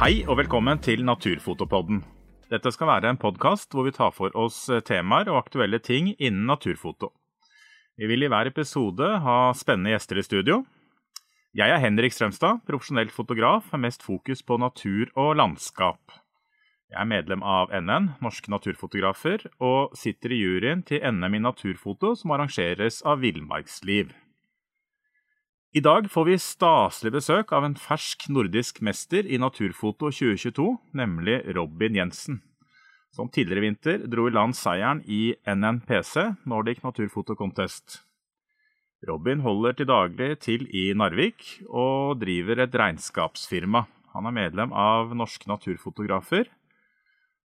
Hei og velkommen til Naturfotopodden. Dette skal være en podkast hvor vi tar for oss temaer og aktuelle ting innen naturfoto. Vi vil i hver episode ha spennende gjester i studio. Jeg er Henrik Strømstad, profesjonell fotograf med mest fokus på natur og landskap. Jeg er medlem av NN, Norske Naturfotografer, og sitter i juryen til NM i naturfoto som arrangeres av Villmarksliv. I dag får vi staselig besøk av en fersk nordisk mester i naturfoto 2022, nemlig Robin Jensen. Som tidligere i vinter dro i land seieren i NNPC, Nordic Naturfoto Contest. Robin holder til daglig til i Narvik og driver et regnskapsfirma. Han er medlem av Norske Naturfotografer,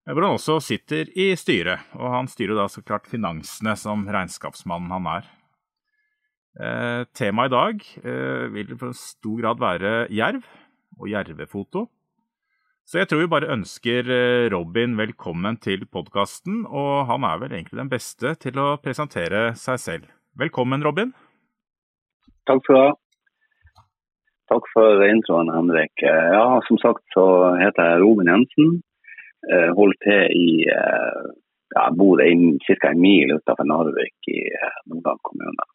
hvor han også sitter i styret. Og han styrer da så klart finansene som regnskapsmannen han er. Eh, Temaet i dag eh, vil for en stor grad være jerv og jervefoto. Så jeg tror vi bare ønsker eh, Robin velkommen til podkasten, og han er vel egentlig den beste til å presentere seg selv. Velkommen, Robin. Takk skal du ha. Takk for introen, Henrik. Ja, som sagt så heter jeg Robin Jensen. Holder til i ja, Jeg bor ca. en mil utenfor Narvik i Nordland kommune.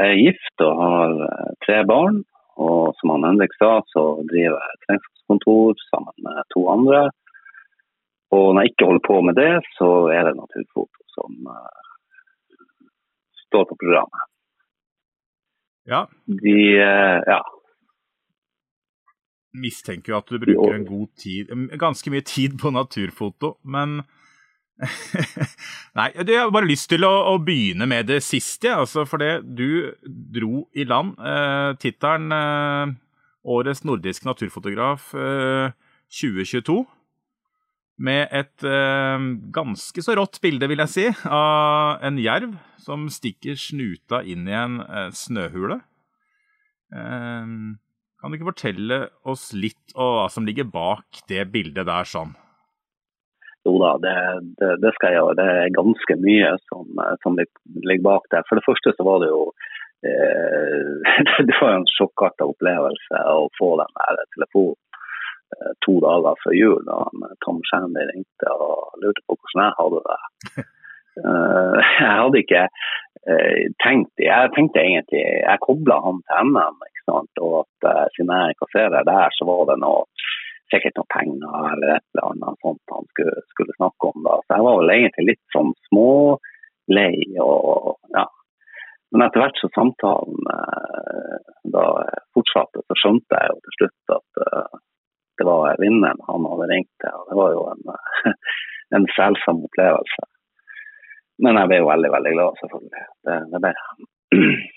Jeg er gift og har eh, tre barn. Og som han Henrik sa, så driver jeg regnskapskontor sammen med to andre. Og når jeg ikke holder på med det, så er det naturfoto som uh, står på programmet. Ja. De, uh, ja. Mistenker jo at du bruker en god tid, ganske mye tid på naturfoto, men Nei, jeg har bare lyst til å, å begynne med det siste. Altså, for det du dro i land. Eh, Tittelen eh, 'Årets nordisk naturfotograf eh, 2022'. Med et eh, ganske så rått bilde, vil jeg si, av en jerv som stikker snuta inn i en eh, snøhule. Eh, kan du ikke fortelle oss litt om hva som ligger bak det bildet der sånn? Jo da, det, det, det, skal jeg gjøre. Det er ganske mye som, som, ligger bak der. For det første så var det jo eh, det var en sjokkarta opplevelse å få den der telefonen eh, to dager før jul da Tom Shandy ringte og lurte på hvordan jeg hadde det. Uh, jeg hadde ikke uh, tenkt Jeg tenkte egentlig Jeg kobla han til NM, ikke sant? og at uh, siden jeg kasserer der, så var det noe sikkert noen penger eller et eller annet sånt han skulle, skulle snakke om. da. Så jeg var vel egentlig litt sånn smålei. og ja. Men etter hvert som samtalen eh, da fortsatte, så skjønte jeg jo til slutt at eh, det var vinneren han hadde ringt til. og Det var jo en, en selsom opplevelse. Men jeg ble jo veldig, veldig glad, selvfølgelig. Det, det ble jeg.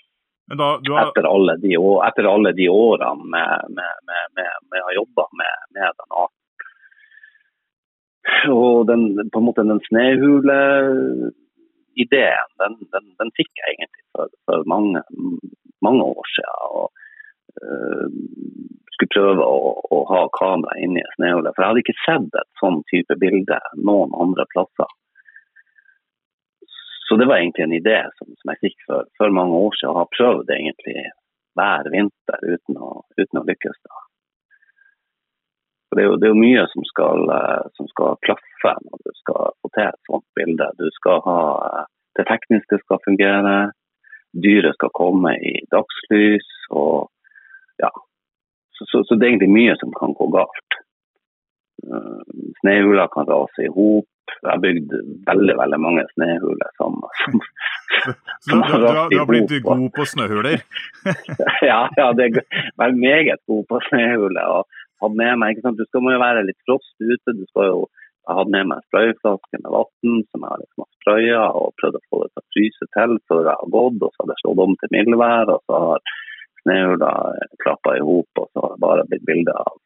Da, har... etter, alle de, etter, alle de, årene med, med, med, med å jobbe med, den arten. Og den, på en måte den snehuleideen, den, den, den, fikk jeg egentlig for, for mange, mange, år siden. Og, uh, skulle prøve å, å ha kamera inni snehule. For jeg hadde ikke sett et sånn type bilde noen andre plasser. Så det var egentlig en idé som, som jeg fikk for, for, mange år siden, og har prøvd egentlig hver vinter uten å, uten å lykkes. da. For det er, jo, det er mye som skal, eh, som skal, klaffe når du skal få til et sånt bilde. Du skal ha eh, Det tekniske skal fungere, dyret skal komme i dagslys. og ja, så, så, så det er egentlig mye som kan gå galt. Uh, kan rase i hop, jeg har bygd veldig veldig mange snøhuler som, som, som du, du, du, har, blitt god på snøhuler? ja, ja, det er meget god på snøhuler. og hadde med meg, ikke sant? Du skal må jo være litt frost ute, du skal jo Jeg hadde med meg sprayflaske med vann som jeg liksom har spraya og prøvd å få det til å fryse til før jeg har gått. Og så hadde jeg slått om til mildvær, og så har snøhula klappa i hop, og så har det bare blitt bilde av,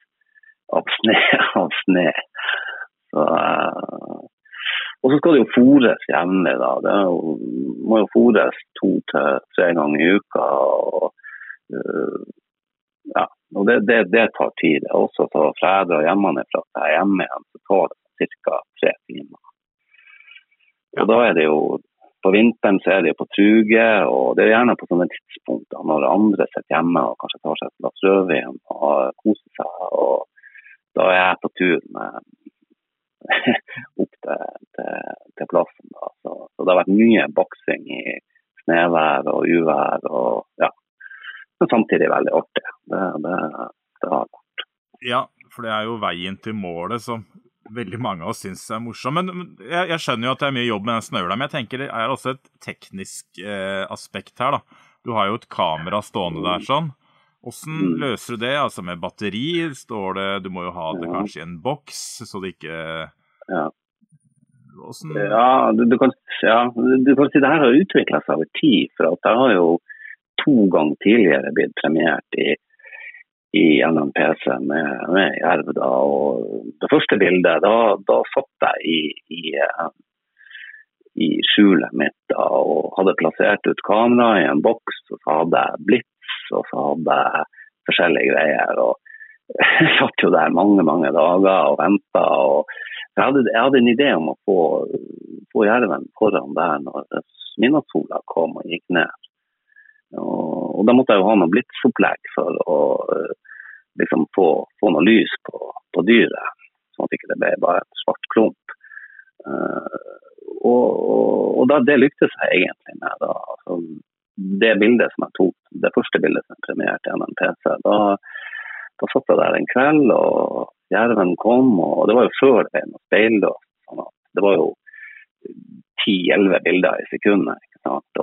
av snø. Av snø. Så, uh, og så skal det jo fôres jevnlig. da. Det jo, må jo fôres to til tre ganger i uka. og uh, ja, og det, det, det, tar tid. Det er også å frede hjemmefra at jeg er hjemme igjen, så tar det ca. tre timer. Og da er det jo På vinteren så er det jo på truge, og det er gjerne på sånne tidspunkter når andre sitter hjemme og kanskje tar seg et glass rødvin og koser seg. og Da er jeg på tur med opp til, til, til plassen. Så, så, det har vært mye boksing i snøvær og uvær. og ja, men samtidig veldig artig. Det, det, det har vært. Ja, for det er jo veien til målet som veldig mange av oss syns er morsom. Men jeg, jeg, skjønner jo at det er mye jobb med den snøhula, men jeg tenker det er også et teknisk eh, aspekt her. da. Du har jo et kamera stående der sånn. Hvordan mm. løser du det? Altså med batteri står det Du må jo ha det kanskje i en boks, så det ikke Ja. Hvordan... Ja, du, du, kan, ja, du kan si det her har utvikla seg over tid. For at jeg har jo to ganger tidligere blitt premiert i, i NMPC med, med Jerv. Da. Og det første bildet, da, da satt jeg i, i, i skjulet mitt da, og hadde plassert ut kamera i en boks. Og så hadde jeg blits, og så hadde jeg forskjellige greier. og Jeg satt jo der mange mange dager og venta. Jeg, jeg hadde en idé om å få, få jerven foran der når midnattssola kom og gikk ned. Og, og da måtte jeg jo ha noe blitsopplegg for å eh, liksom få, få noe lys på, på, dyret, sånn at ikke det ble bare et svart klump. Uh, og, og da, det lyktes jeg egentlig med. Altså, det bildet som jeg tok, det første bildet som premierte gjennom PC, da, da satt jeg der en kveld, og jerven kom, og det var jo før det ble noe speillås. Sånn det var jo ti-elleve bilder i sekundet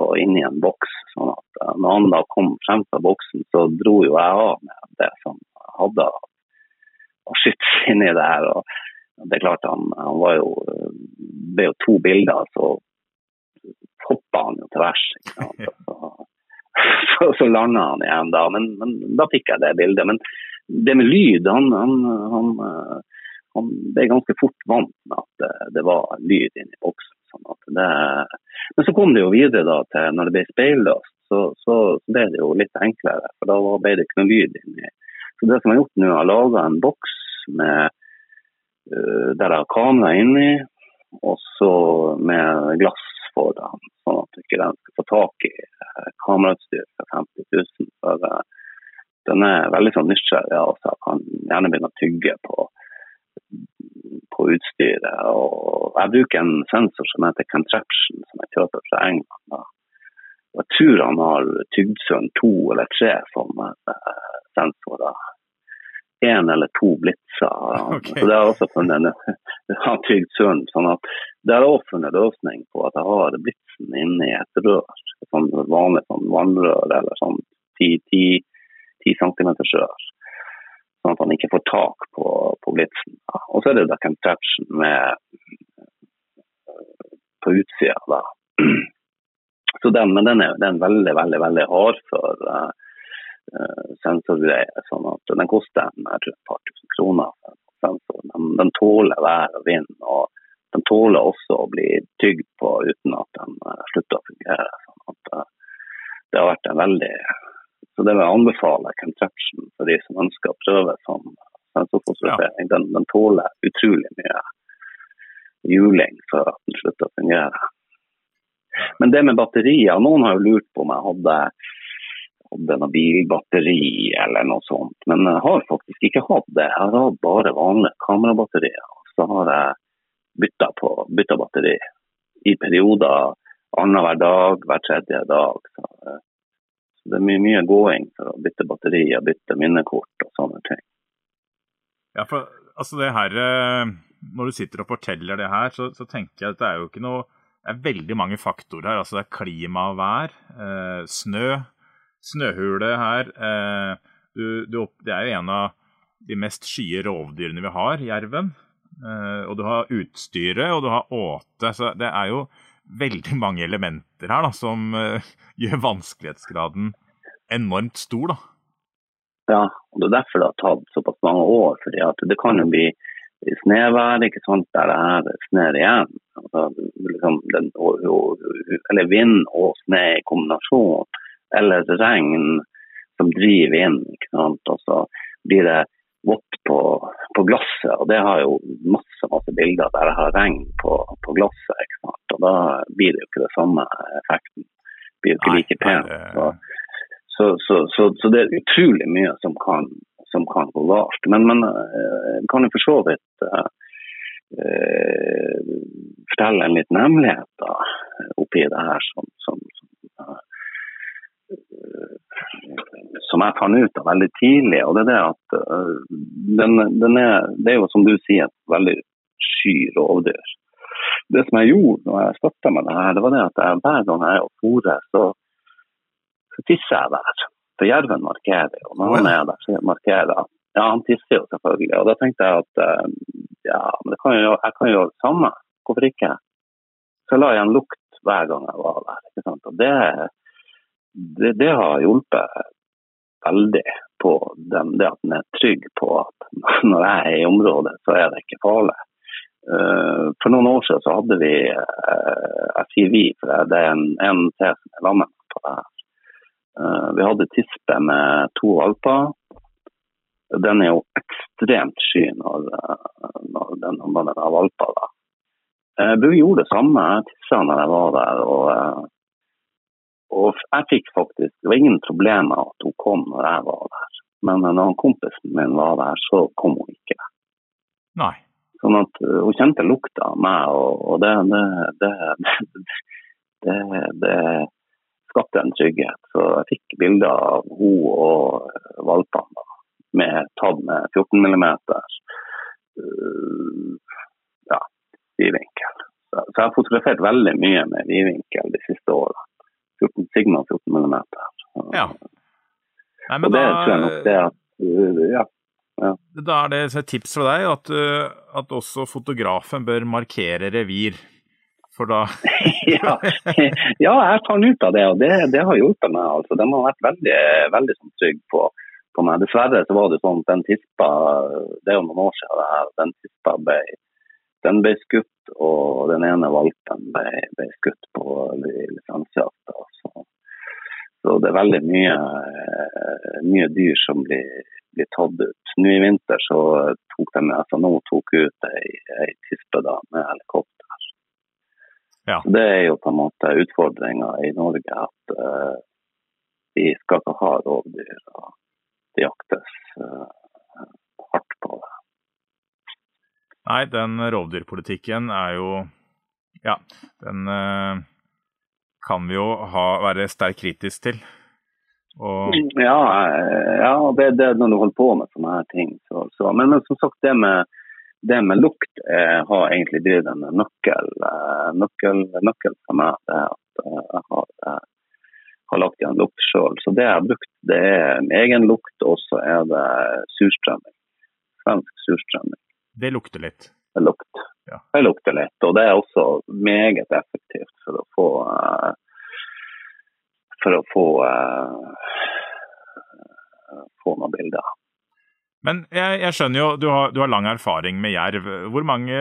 og inn i en boks. sånn at eh, Når han da kom frem fra boksen, så dro jo jeg av med det som jeg hadde av skyts inni der. og det er klart Han, han var jo, ble jo to bilder, så hoppa han jo til værs. Så, så, så landa han igjen da. Men, men, da fikk jeg det bildet. Men det med lyd han, han, han, han ble ganske fort vant med at det, det var lyd inni boksen. Sånn det, men så kom det jo videre da til når det ble speilløst, så, så, ble det jo litt enklere. For da ble det ikke noe lyd inni. Så det som jeg har gjort nå, er å lage en boks med, uh, der jeg har kamera inni, og så med glass foran, sånn at ikke den skal få tak i uh, kamerautstyr for 50 000. For uh, den er veldig sånn nysgjerrig, og så kan gjerne begynne å tygge på på utstyret. Og jeg bruker en sensor som heter Contraption, som jeg kjøper fra England. Jeg tror han har tygd søren to eller tre sånne eh, sensorer. Én eller to blitser. Okay. Så det har også funnet en tygd søren. Sånn at det har også funnet løsning på at jeg har blitsen inne i et rør. Sånn vanlig sånn vannrør eller sånn 10 cm rør sånn at han ikke får tak på, på blitsen. Og så er det da contraption med på utsida, da. Så den, men den er, den er veldig, veldig veldig hard for uh, sensorgreier. sånn at Den koster et par tusen kroner. Sensor. Den, den, tåler vær og vind, og den tåler også å bli tygd på uten at den uh, slutter å fungere. sånn at Det har vært en veldig så det vil jeg anbefale Contraption for de som ønsker å prøve som sensorfotografering. Ja. Den, den, tåler utrolig mye juling før at den slutter å fungere. Men det med batterier, noen har jo lurt på om jeg hadde, hadde noe bilbatteri eller noe sånt. Men jeg har faktisk ikke hatt det. Jeg har hatt bare vanlige kamerabatterier. Så har jeg bytta, på, bytta batteri i perioder annenhver dag, hver tredje dag. Så det er mye, mye gåing for å bytte batterier, bytte minnekort og sånne ting. Ja, for altså det her eh, Når du sitter og forteller det her, så, så tenker jeg at det er jo ikke noe Det er veldig mange faktorer her. Altså det er klima og vær, eh, snø, snøhule her. Eh, du, du, det er jo en av de mest skye rovdyrene vi har, jerven. Uh, og du har utstyret, og du har åte. Så det er jo veldig mange elementer her da, som uh, gjør vanskelighetsgraden enormt stor. da. Ja, og det er derfor det har tatt såpass mange år. fordi at det kan jo bli snøvær ikke sant, der det er snø igjen. Altså, liksom den, og, og, eller vind og snø i kombinasjon. Eller regn som driver inn. ikke sant, og så blir det vått på, på, glasset. og Det har jo masse masse bilder der det har regn på, på glasset. ikke sant, og Da blir det jo ikke det samme effekten. Det blir jo ikke like pent. Så, så, så, så, det er utrolig mye som kan som kan gå galt. Men man eh, kan jo for så vidt uh, fortelle en liten hemmelighet da, oppi det her som, som, som, uh, som, jeg fant ut av veldig tidlig. og Det er det at uh, den, den er, det er jo som du sier et veldig sky rovdyr. Det som jeg gjorde når jeg starta med det her, det var det at jeg, hver gang jeg er og fôrer, så, så tisser jeg der. For jerven markerer jo. Når han er der, så markerer han. Ja, han tisser jo selvfølgelig. Og da tenkte jeg at eh, ja, men kan jeg, jeg kan jo gjøre det samme. Hvorfor ikke? Så la jeg en lukt hver gang jeg var der. ikke sant? Og det, det, det har hjulpet veldig på den, det at en er trygg på at når jeg er i området, så er det ikke farlig. Uh, for noen år siden så hadde vi uh, Jeg sier vi, for det er en, en til som er lammet på det her. Uh, vi hadde tispe med to valper. Den er jo ekstremt sky når, når den, når den har valper. Da. Eh, vi gjorde det samme. Jeg tissa når jeg var der. Og, og jeg fikk faktisk Det var ingen problem at hun kom når jeg var der. Men når kompisen min var der, så kom hun ikke. Nei. Sånn at Hun kjente lukta av meg, og, det, det, det, det skapte en trygghet. Så jeg fikk bilder av hun og valpene med tatt med 14 mm uh, ja, vidvinkel. Så, så jeg har fotografert veldig mye med vidvinkel de siste årene. 14, Sigma 14 mm. Ja. Nei, og det da, tror jeg nok det at uh, ja. Ja. Da er det et tips fra deg at, uh, at også fotografen bør markere revir for da ja, ja, jeg tar ut av det, og det, det har hjulpet meg. Altså. De har vært veldig, veldig sånn, trygge på, på, meg. Dessverre så var det sånn at den tispa Det er jo noen år siden det her. Den tispa ble, den ble skutt, og den ene valpen ble, ble skutt på lisensjakt. Så, så det er veldig mye, mye dyr som blir, blir, tatt ut. Nå i vinter så tok de altså nå tok ut ei, ei tispe da, med helikopter ja. Det er jo på en måte utfordringa i Norge at uh, vi skal ikke ha rovdyr. og Det jaktes uh, hardt på det. Nei, den rovdyrpolitikken er jo Ja, den uh, kan vi jo ha, være sterkt kritisk til. Og... Ja, ja, det er det når du holder på med sånne her ting. Så, så. Men, men, som sagt, det med det med lukt eh, har egentlig blitt en nøkkel, eh, nøkkel, nøkkel, for meg. Det at eh, jeg har, eh, har lagt igjen lukt sjøl. Så det jeg har brukt, det er egen lukt, og så er det surstrømming. Svensk surstrømming. Det lukter litt? Det lukter. Ja. Det lukter litt, og det er også meget effektivt for å få eh, for å få, få noen bilder. Men jeg, jeg skjønner jo, du har, du har, lang erfaring med jerv. Hvor mange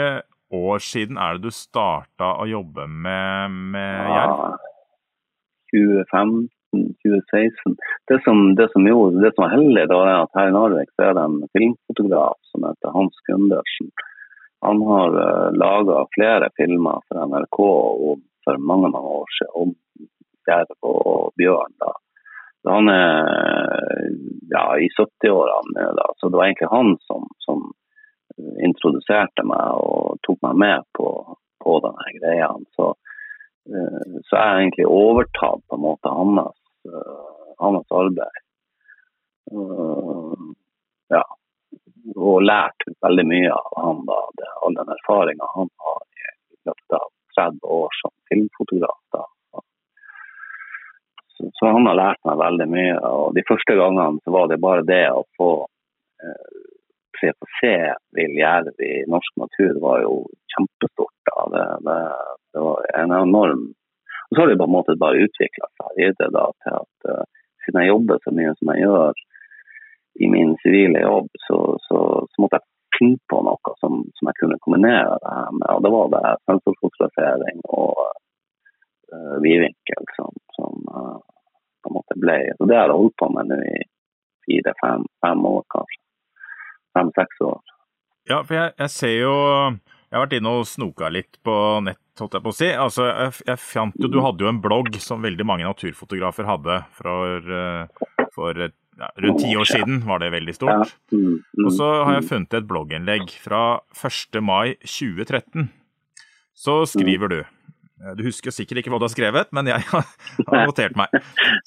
år siden er det du starta å jobbe med, med jerv? Ja, 2015-2016. Det som, det, som gjorde, det som var heldig, da, er at her i Narvik så er det en filmfotograf som heter Hans Gundersen. Han har uh, eh, laga flere filmer for NRK og for mange mange år siden om jerv og bjørn. da han er ja, i 70-årene så det var egentlig han som, som, introduserte meg og tok meg med på, på denne greia. Så, uh, så jeg har egentlig overtatt på en måte hans, hans arbeid. Uh, ja. Og lært veldig mye av han da, det, all den erfaringa han har i løpet av 30 år som filmfotograf. da så han har lært meg veldig mye. og De første gangene så var det bare det å få eh, se på se vill jerv i norsk natur var jo kjempestort. da. Det, det, det var en enorm Og så har det på en måte bare utvikla seg videre da, til at uh, siden jeg jobber så mye som jeg gjør i min sivile jobb, så, så, så måtte jeg finne på noe som, som, jeg kunne kombinere det her med. Og det var det sensorfotografering og uh, vidvinkel som, som uh, på en måte ble Så det har jeg holdt på med nå i fire-fem år, kanskje. Fem-seks år. Ja, for jeg, jeg, ser jo Jeg har vært inne og snoka litt på nett, holdt jeg på å si. Altså, jeg, jeg fant jo Du hadde jo en blogg som veldig mange naturfotografer hadde for, eh, for ja, rundt ti år siden var det veldig stort. Mm, mm, og så har jeg mm. funnet et blogginnlegg fra 1. mai 2013. Så skriver du du husker sikkert ikke hva du har skrevet, men jeg har notert meg.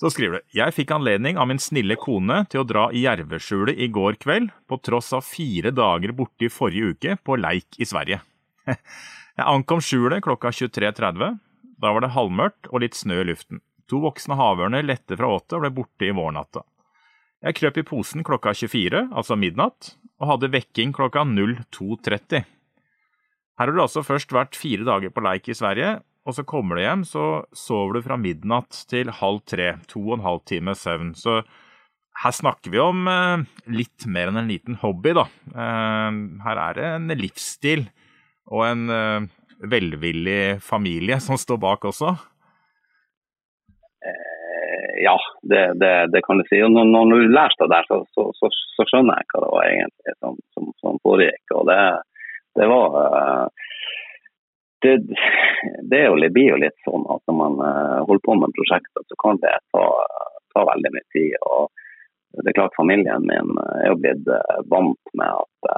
Så skriver du Jeg fikk anledning av min snille kone til å dra i jerveskjulet i går kveld, på tross av fire dager borte i forrige uke på leik i Sverige. Jeg ankom skjulet klokka 23.30. Da var det halvmørkt og litt snø i luften. To voksne havørner lette fra åtet og ble borte i vårnatta. Jeg krøp i posen klokka 24, altså midnatt, og hadde vekking klokka 02.30. Her har du altså først vært fire dager på leik i Sverige, og så kommer du hjem, så sover du fra midnatt til halv tre. To og en halv time søvn. Så her snakker vi om eh, litt mer enn en liten hobby, da. Eh, her er det en livsstil og en uh, velvillig familie som står bak også ja, det, det, det, kan du si. Og når, når du lærte det der, så, så, så, så, skjønner jeg hva det var egentlig som, som, som foregikk. Og det, det var eh, det, det, jo, blir jo litt sånn at når man eh, holder på med prosjekter, så kan det ta, ta veldig mye tid. og det er klart Familien min er jo blitt eh, vant med at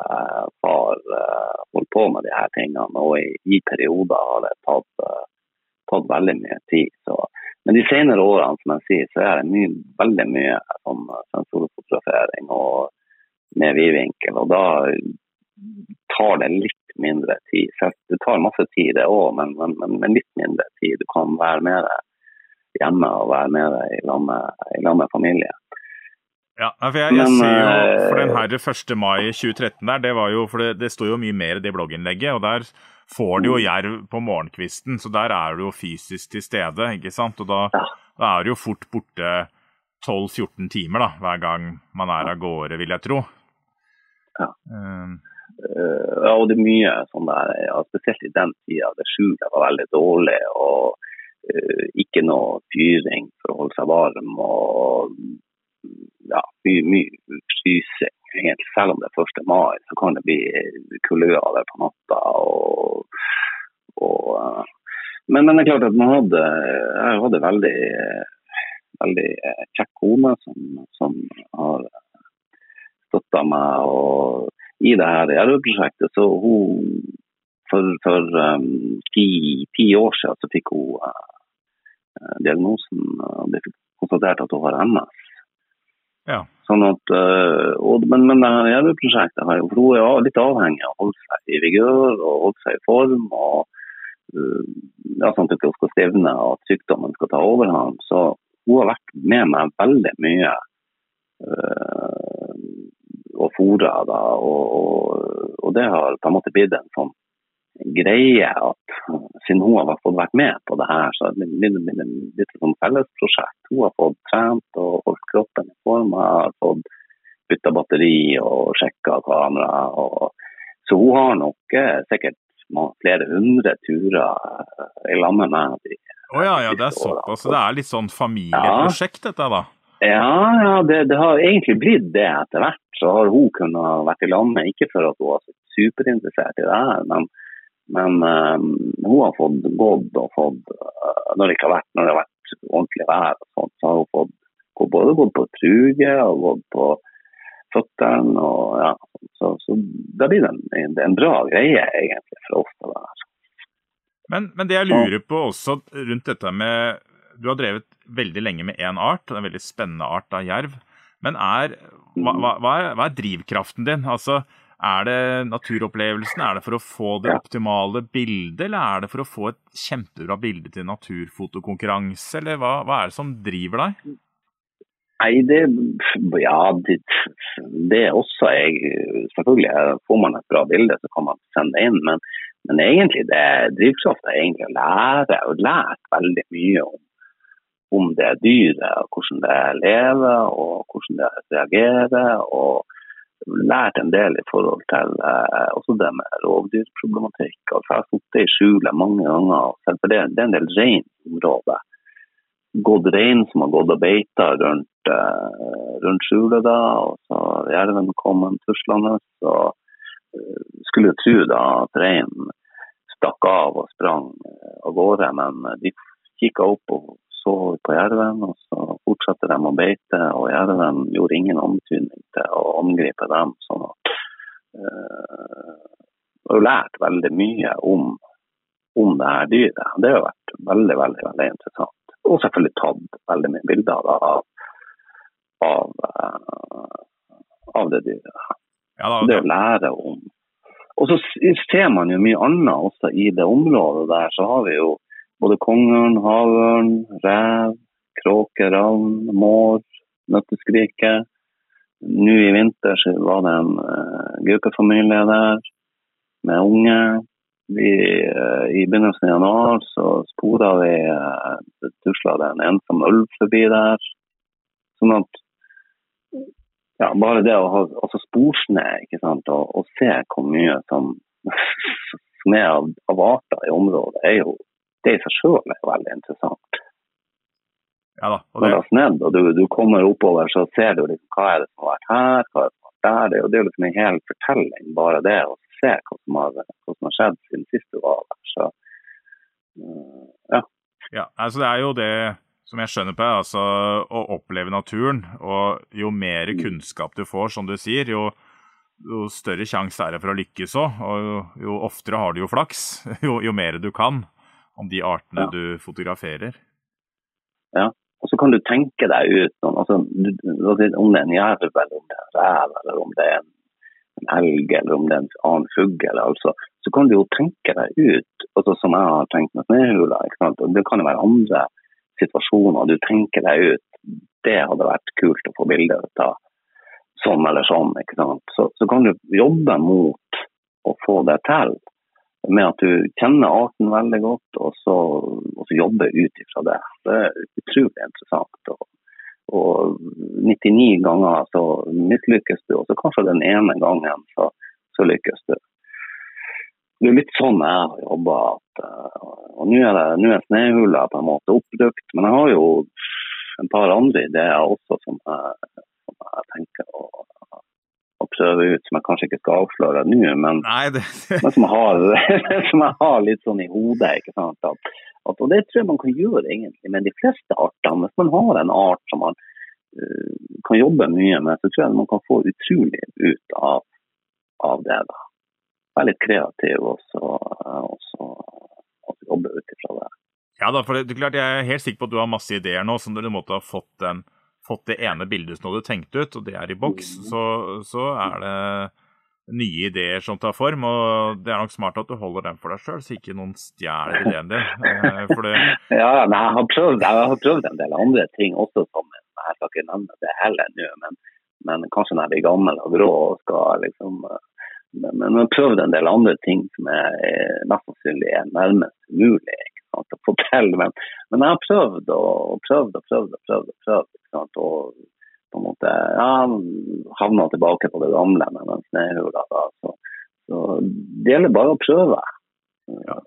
far holder på med de her tingene. Og i, i perioder har det tatt, tatt veldig mye tid. Så men de senere årene som jeg sier, så er det mye, veldig mye sånn sensorfotografering og med vidvinkel. Og da tar det litt mindre tid. Det tar masse tid, det òg, men, men, men, litt mindre tid. Du kan være med hjemme og være med i lag med, familie. Ja, for jeg, jeg ser jo for den her 1. mai 2013 der, det var jo, for det, det står jo mye mer i det blogginnlegget. og der får du jo jerv på morgenkvisten, så der er du jo fysisk til stede. ikke sant? Og da, ja. da er du jo fort borte 12-14 timer da, hver gang man er av gårde, vil jeg tro. Ja. Um, ja, og det er mye sånn der, ja, spesielt i den tida. Det skjulet var veldig dårlig. og uh, Ikke noe fyring for å holde seg varm. og ja, mye, mye frysing egentlig. Selv om det er 1. mai, så kan det bli kuldegrader på natta. Og, og, eh, men, men, det er klart at man hadde, jeg hadde veldig, veldig kjekk kone som, som har støtta meg og, i det her Jerv-prosjektet. Så hun for, for um, ti, ti, år siden så fikk hun uh, diagnosen og det fikk konstatert at hun har MS. Ja. Sånn at, uh, og, men, men Jerv-prosjektet har jo, for hun er litt avhengig av å holde seg i vigør og holde seg i form. og uh, ja, Sånn at hun skal stivne og at sykdommen skal ta overhånd. Så hun har vært med meg veldig mye uh, og fôra. Og, og, og, det har på en måte blitt en sånn greie at siden hun har fått vært med på det her, så det blir det litt som fellesprosjekt. Hun har fått trent og holdt kroppen i form. Har fått bytta batteri og sjekka kamera. Og, så hun har nok eh, sikkert flere hundre turer eh, i lag med meg. Å oh, ja, ja, det er såpass. Så det er litt sånn familieprosjekt ja. dette, da? Ja, ja det, det, har egentlig blitt det etter hvert. Så har hun kunnet vært i lag med, ikke for at hun var superinteressert i det her, men men um, hun har fått gått og fått uh, når, det vært, når, det har vært ordentlig vær, sånt, så har hun fått hun både gått på truge og gått på føttene. Ja, så, så det blir en, en, bra greie egentlig for oss. Det der. Men, men det jeg lurer på også rundt dette med Du har drevet veldig lenge med én art, en veldig spennende art av jerv. Men er, hva, hva, er, hva er drivkraften din? Altså, er det naturopplevelsen? Er det for å få det optimale bildet, eller er det for å få et kjempebra bilde til naturfotokonkurranse, eller hva, hva er det som driver deg? Nei, det Ja, det, det er også jeg, Selvfølgelig får man et bra bilde, så kan man sende det inn. Men, men egentlig det drivkrafta er egentlig å lære. Og lært veldig mye om, om det dyret, hvordan det lever og hvordan det reagerer. og lært en del i forhold til eh, også det med rovdyrproblematikk. Altså, jeg har sittet i skjulet mange ganger. For det, det er en del reinområder. Gått rein som har gått og beita rundt, eh, rundt skjulet da, og så jerven kommet tuslende. Så eh, skulle jo tro da at reinen stakk av og sprang eh, av gårde, men de kikka opp og så på jerven, og så fortsatte de å beite. Og jerven gjorde ingen antydning til å angripe dem. sånn at uh, Jeg har lært veldig mye om, om det her dyret. Det har vært veldig, veldig, veldig interessant. Og selvfølgelig tatt veldig mye bilder av, av, uh, av det dyret. Ja, da, det å lære om Og så ser man jo mye annet også i det området der. Så har vi jo både kongeørn, havørn, rev, kråke, ravn, mår, nøtteskrike. Nå i vinter var det en uh, gaupefamilie der med unge. Vi, uh, I begynnelsen av januar så spora vi uh, tusla det en ensom ulv forbi der. Sånn at ja, bare det å ha altså sporsnø ikke sant, og, og, se hvor mye som, som er av, av arter i området, er jo det i seg sjøl er veldig interessant. Ja da, og det... Når det er snedd og du, du, kommer oppover, så ser du liksom, hva er det som har vært her, hva er det som har vært der. Det, det er jo liksom en hel fortelling, bare det å se hva som har, hva som har skjedd siden sist du var der. Så, uh, ja. ja. Altså det er jo det som jeg skjønner på, altså å oppleve naturen. Og jo mer mm. kunnskap du får, som du sier, jo, jo større sjanse er det for å lykkes òg. Og jo, jo, oftere har du jo flaks, jo, jo mer du kan om de artene ja. du fotograferer. Ja, og så kan du tenke deg ut noen, altså, om det er en jerv, eller om det er en rev, eller om det er en, en elg, eller om det er en annen fugl. Altså, så kan du jo tenke deg ut, altså, som jeg har tenkt med snøhula. Det kan jo være andre situasjoner. Du tenker deg ut det hadde vært kult å få bilde av. Sånn eller sånn. ikke sant? Så, så kan du jobbe mot å få det til med at du kjenner arten veldig godt, og så, og så jobber ut ifra det. Det er utrolig interessant. Og, og 99 ganger så mislykkes du, og så kanskje den ene gangen så, så lykkes du. Det er litt sånn jeg har jobba. Og nå er, det, er snøhula på en måte oppbrukt, men jeg har jo en par andre ideer også som jeg, som jeg tenker å å prøve ut, som jeg kanskje ikke skal avsløre nå, men, det... men som, jeg har, som, jeg har, litt sånn i hodet. ikke sant? At, at, og Det tror jeg man kan gjøre egentlig med de fleste artene. Hvis man har en art som man uh, kan jobbe mye med, så tror jeg man kan få utrolig ut av, av det. da. Være litt kreativ og så, jobbe ut ifra det. Ja da, for det, det, klart Jeg er helt sikker på at du har masse ideer nå som du måtte ha fått den fått det ene bildet som du hadde tenkt ut, og det er i boks, mm. så, så, er det nye ideer som tar form. Og det er nok smart at du holder den for deg sjøl, så ikke noen stjeler ideen din. Eh, det... Ja, men jeg, har prøvd, jeg har prøvd en del andre ting også, som jeg skal ikke nevne det heller nå. Men, men, kanskje når jeg blir gammel og grå og skal liksom men, men jeg har prøvd en del andre ting som er mest sannsynlig er nærmest umulig å få til. Men, men, jeg har prøvd og prøvd og prøvd og prøvd. Og prøvd sant? Og på en måte ja, havna tilbake på det gamle med den snøhula. Så, så det gjelder bare å prøve. Ja.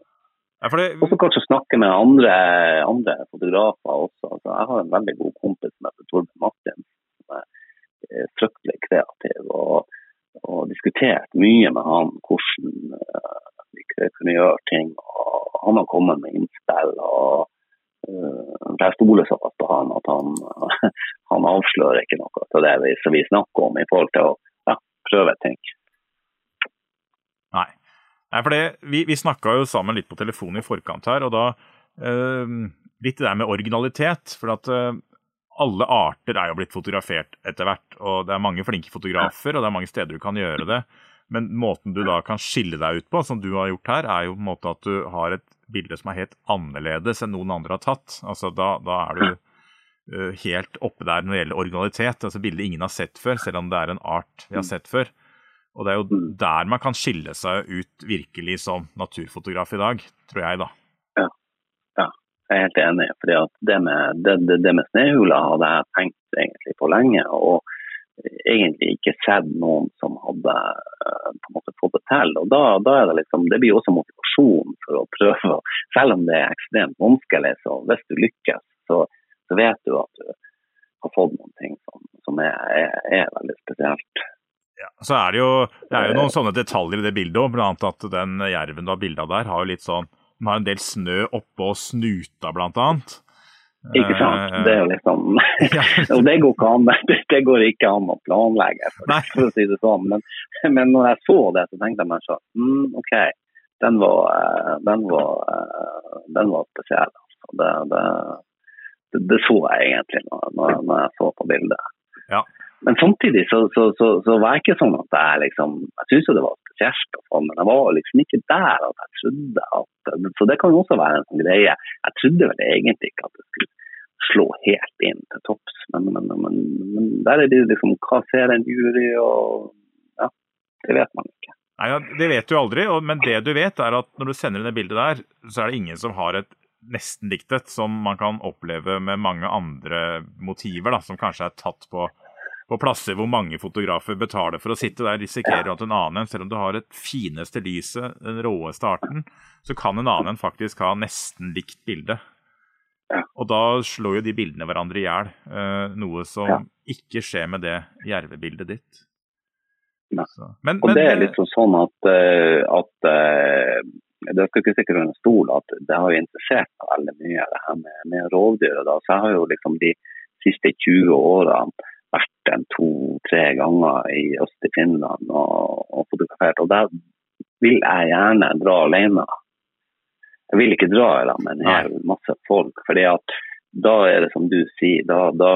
Ja, det... Og så kanskje snakke med andre, andre fotografer også. Altså, jeg har en veldig god kompis som heter Torbjørn Martin, som er fryktelig kreativ. Og, og diskutert mye med han hvordan uh, vi kunne gjøre ting. Og han har kommet med innspill. og uh, Jeg stoler såpass på han at han, han avslører ikke noe av det vi, vi, snakker om i forhold til å ja, prøve ting. Nei. Nei for det, vi, vi snakka jo sammen litt på telefonen i forkant her, og da uh, litt det der med originalitet. For at uh, alle arter er jo blitt fotografert etter hvert, og det er mange flinke fotografer, og det er mange steder du kan gjøre det. Men måten du da kan skille deg ut på, som du har gjort her, er jo på en måte at du har et bilde som er helt annerledes enn noen andre har tatt. Altså da, da er du uh, helt oppe der når det gjelder originalitet. altså Bilder ingen har sett før, selv om det er en art vi har sett før. Og det er jo mm. der man kan skille seg ut virkelig som naturfotograf i dag, tror jeg, da. Ja, ja jeg er helt enig. fordi at det med, det, det, det med snøhula hadde jeg tenkt egentlig på lenge. og egentlig ikke sett noen som hadde uh, på en måte fått det til. og da, da, er Det liksom, det blir også motivasjon for å prøve. Selv om det er ekstremt vanskelig, så hvis du lykkes, så, så vet du at du har fått noen ting som, som er, er, er, veldig spesielt. Ja, så er det, jo, det er jo noen sånne detaljer i det bildet òg, bl.a. at den jerven du har bilde av der, har jo litt sånn, den har en del snø oppå snuta, blant annet. Ikke sant. Det er jo liksom Og det går ikke an, det går ikke an å planlegge, for, for å si det sånn. Men, men når jeg så det, så tenkte jeg meg sånn mm, OK, den var, eh, den var, eh, den var spesiell. Altså. Det, det, det, det, så jeg egentlig når, når jeg så på bildet. Ja. Men samtidig så, så, så, så, var jeg ikke sånn at jeg liksom Jeg syns jo det var og sånn, men jeg var liksom ikke der at jeg trodde at Så det kan jo også være en sånn greie. Jeg trodde vel egentlig ikke at det skulle slå helt inn til topps, men, men, men, men, der er det liksom Hva ser en jury, og Ja, det vet man ikke. Nei, ja, Det vet du aldri, men det du vet er at når du sender inn det bildet der, så er det ingen som har et nesten diktet som man kan oppleve med mange andre motiver, da, som kanskje er tatt på på plasser hvor mange fotografer betaler for å sitte der, risikerer at en annen en, selv om du har et fineste lyset, den råeste arten, så kan en annen en faktisk ha nesten likt bilde. Og da slår jo de bildene hverandre i hjel, uh, noe som ikke skjer med det jervebildet ditt. Men, og det er litt sånn at, uh, at uh, det skal ikke stikke under stol at det har jo interessert meg veldig mye, det her med, med rovdyr. Da. Så jeg har jo liksom de siste 20 årene vært en to-tre ganger i øst i Finland og, og fotografert. Og der vil jeg gjerne dra alene. Jeg vil ikke dra sammen med en hel masse folk. fordi at da er det som du sier, da, da,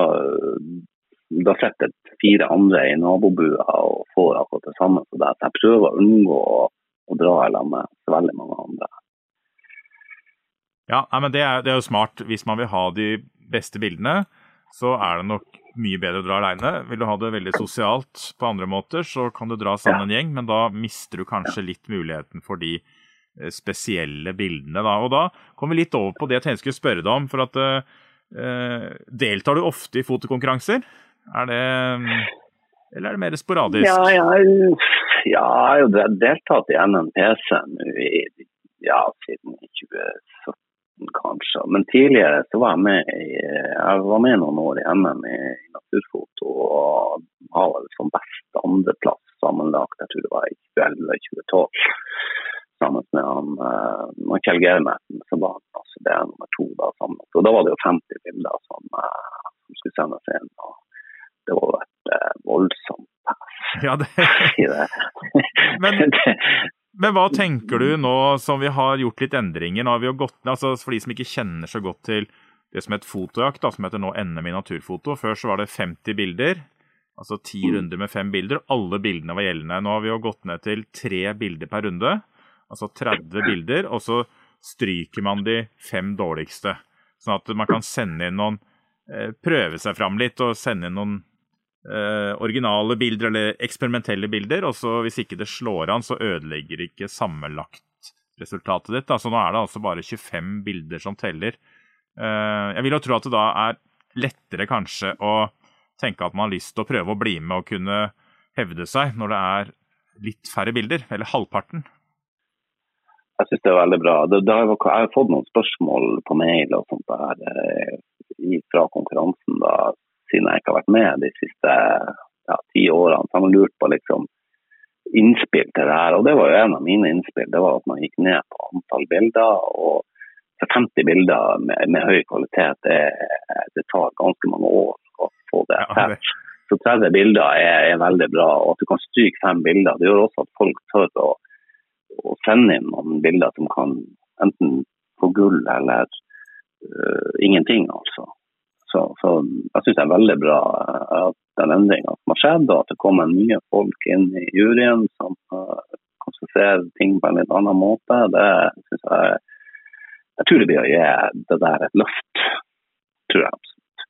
da sitter fire andre i nabobua og får akkurat det samme deg. Jeg prøver å unngå å, å dra sammen med så veldig mange andre. Ja, men det er, det er jo smart. Hvis man vil ha de beste bildene, så er det nok mye bedre å dra aleine. Vil du ha det veldig sosialt på andre måter, så kan du dra sammen en gjeng, men da mister du kanskje litt muligheten for de eh, spesielle bildene. Da. Og da kommer vi litt over på det jeg tenkte skulle spørre deg om. for at uh, Deltar du ofte i fotokonkurranser? Er det Eller er det mer sporadisk? Ja, ja, ja jeg har deltatt i NNPC i, ja, siden 2017 kanskje. Men tidligere så var jeg med i, jeg var med noen år i NM i, naturfoto og har vel som best andreplass sammenlagt. Jeg tror det var i 2011-2012 sammen med han, uh, Kjell Geirmeten, som var altså, det er nummer to. da sammen. Og Da var det jo 50 bilder som, uh, som skulle sendes inn. og Det var et uh, voldsomt pass. Ja, det... Men men hva tenker du nå som vi har gjort litt endringer? Nå har vi jo gått, altså For de som ikke kjenner så godt til det som heter fotojakt, da, som heter nå NM i naturfoto. Før så var det 50 bilder, altså ti mm. runder med fem bilder. Alle bildene var gjeldende. Nå har vi jo gått ned til tre bilder per runde, altså 30 bilder. Og så stryker man de fem dårligste, sånn at man kan sende inn noen eh, Prøve seg fram litt og sende inn noen eh, originale bilder eller eksperimentelle bilder. Og så hvis ikke det slår an, så ødelegger ikke sammenlagtresultatet ditt. Da. Så nå er det altså bare 25 bilder som teller. Eh, jeg vil jo tro at det da er lettere kanskje å tenke at man har lyst til å prøve å bli med og kunne hevde seg når det er litt færre bilder, eller halvparten. Jeg syns det er veldig bra. Det, det har, jeg har fått noen spørsmål på mail og sånt der, eh, fra konkurransen. da, siden jeg ikke har vært med de siste ja, ti årene. Så har man lurt på liksom innspill til det her. Og det var jo en av mine innspill. Det var at man gikk ned på antall bilder. og for 50 bilder med, med høy kvalitet, det, det, tar ganske mange år å få det til. Så 30 bilder er, er, veldig bra. Og at du kan stryke fem bilder, det gjør også at folk tør å, å sende inn noen bilder som kan enten få gull eller uh, ingenting, altså. Så, så jeg syns det er veldig bra at den endringa som har skjedd, og at det kommer nye folk inn i juryen som uh, kanskje ting på en litt annen måte. Det syns jeg Jeg tror det blir å gi det der et løft. Tror jeg absolutt.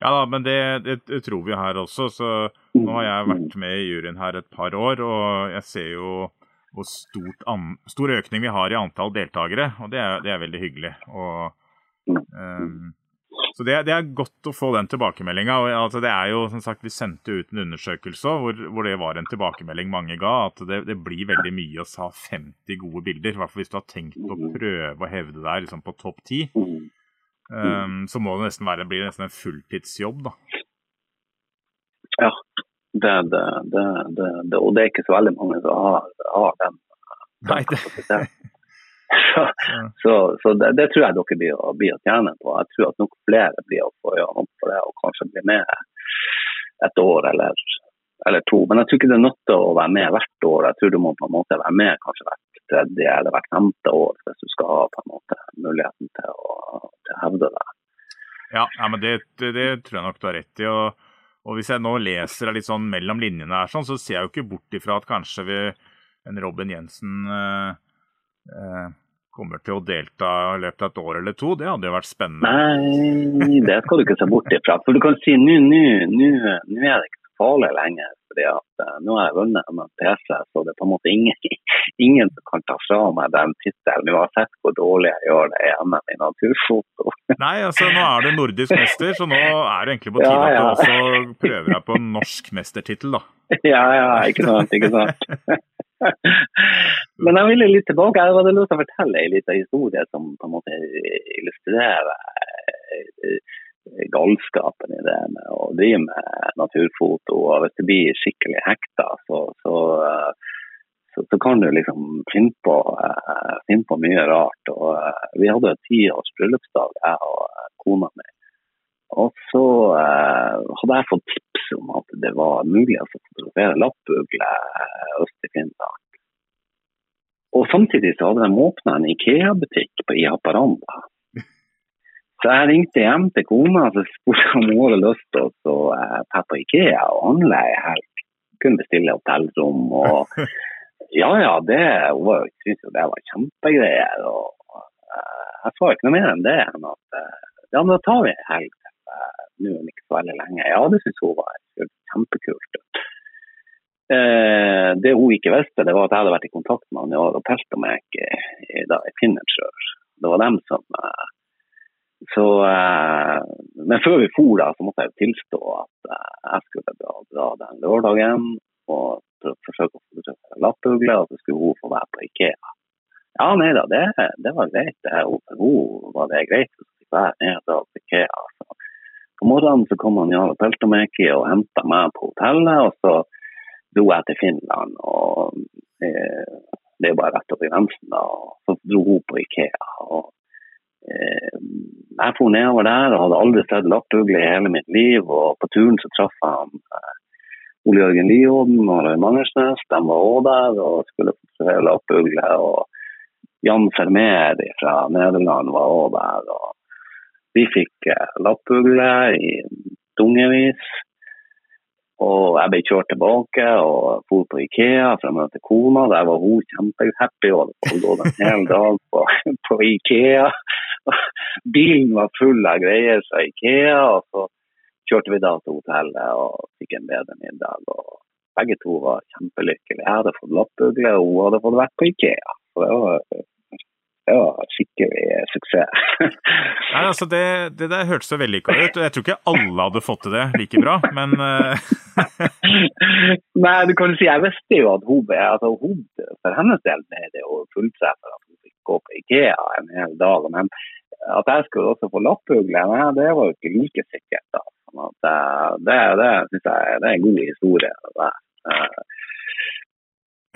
Ja da, men det, det, det, tror vi her også. Så nå har jeg vært med i juryen her et par år, og jeg ser jo hvor stor økning vi har i antall deltakere. Og det er, det er veldig hyggelig. Og, um, så det, det, er godt å få den tilbakemeldinga. Altså, det er jo, som sagt, vi sendte ut en undersøkelse hvor, hvor det var en tilbakemelding mange ga. At det, det blir veldig mye å ha 50 gode bilder. I hvert fall hvis du har tenkt å prøve å hevde deg liksom, på topp 10. Um, så må det nesten være, blir nesten en fulltidsjobb, da. Ja, det, det, det, det, og det er ikke så veldig mange som har, har den. Nei, det. Så, så, så det, tror jeg dere blir, blir, å tjene på. Jeg tror at nok flere blir å få øynene opp for det og kanskje bli med et år eller, eller, to. Men jeg tror ikke det er nødt til å være med hvert år. Jeg tror du må på en måte være med kanskje hvert tredje eller hvert femte år hvis du skal ha på en måte muligheten til å, til å hevde det. Ja, ja men det, det, det, tror jeg nok du har rett i. og, og Hvis jeg nå leser litt sånn mellom linjene, her, sånn, så ser jeg jo ikke bort ifra at kanskje vi, en Robin Jensen eh, kommer til å delta i løpet av et år eller to. Det hadde jo vært spennende. Nei, det skal du ikke se bort ifra. For du kan si nå er det ikke så farlig lenger fordi at uh, nå har jeg vunnet med PC, så det er på en måte ingen, ingen som kan ta fra meg den tittelen, uansett hvor dårlig jeg gjør det i NM i naturfoto. Nei, altså nå er du nordisk mester, så nå er det egentlig på tide ja, ja. at du også prøver deg på en norsk mestertittel, da. Ja, ja, ikke sant, ikke sant. Men jeg ville litt tilbake. Jeg hadde lyst til å fortelle en liten historie som på en måte illustrerer eh, galskapen i det med å drive med naturfoto. og Hvis du blir skikkelig hekta, så, så, så, så kan du liksom finne på, uh, finne på mye rart. Og, vi hadde ti års bryllupsdag, jeg og kona mi. Og så eh, hadde jeg fått tips om at det var mulig å fotografere lappugle øst i Finnmark. Og samtidig så hadde de åpna en Ikea-butikk i Haparanda. Så jeg ringte hjem til kona og spurte om hun hadde lyst til å dra på Ikea og handle ei helg. Kunne bestille hotellrom og Ja ja, det, hun syntes jo det var kjempegreier. Og uh, jeg sa ikke noe mer enn det enn at ja, men da tar vi en helg nå om ikke så veldig lenge. Ja, det syntes hun var kjempekult. Eh, det hun ikke visste, det var at jeg hadde vært i kontakt med han Jarl og Peltomek ikke i, i Finnertsjøer. Det var dem som eh, så, eh, men før vi for, da, så måtte jeg tilstå at eh, jeg skulle dra, dra den lørdagen og forsøke å fotografere lappugle, og så skulle hun få være på Ikea. Ja, nei da, det, det var greit. Det, for hun var det greit å være ned på Ikea. På morgenen så kom han Jarl Peltomäki og henta meg på hotellet, og så dro jeg til Finland. og eh, Det er bare rett over grensen. da, og Så dro hun på Ikea. og Eh, jeg dro nedover der og hadde aldri sett lappugle i hele mitt liv. og På turen så traff jeg han eh, Ole Jørgen Liodden og Røy Mangersnes. De var òg der og skulle fotografere lappugle. Og Jan Fermer fra Nederland var òg der. og Vi fikk eh, lappugle i tungevis. Og jeg ble kjørt tilbake og dro på Ikea for å møte kona. Der var hun kjempehappy og hadde gått en hel dag på, på Ikea. Bilen var full av greier fra Ikea, og så kjørte vi da til hotellet og fikk en bedre middag. og Begge to var kjempelykkelige. Jeg hadde fått lappugle, og hun hadde fått vært på Ikea. Så det var, det var skikkelig suksess. Nei, altså det, det der hørtes så vellykka ut. Jeg tror ikke alle hadde fått til det like bra, men eh, Nei, du kan si jeg visste jo at hun, altså hun for hennes del er det jo fulltreff for at hun fikk gå på Ikea en hel dag. Men at jeg skulle også få lapphugle, det var jo ikke like sikkert. da. Sånn at eh, det, det syns jeg det er en god historie. Det.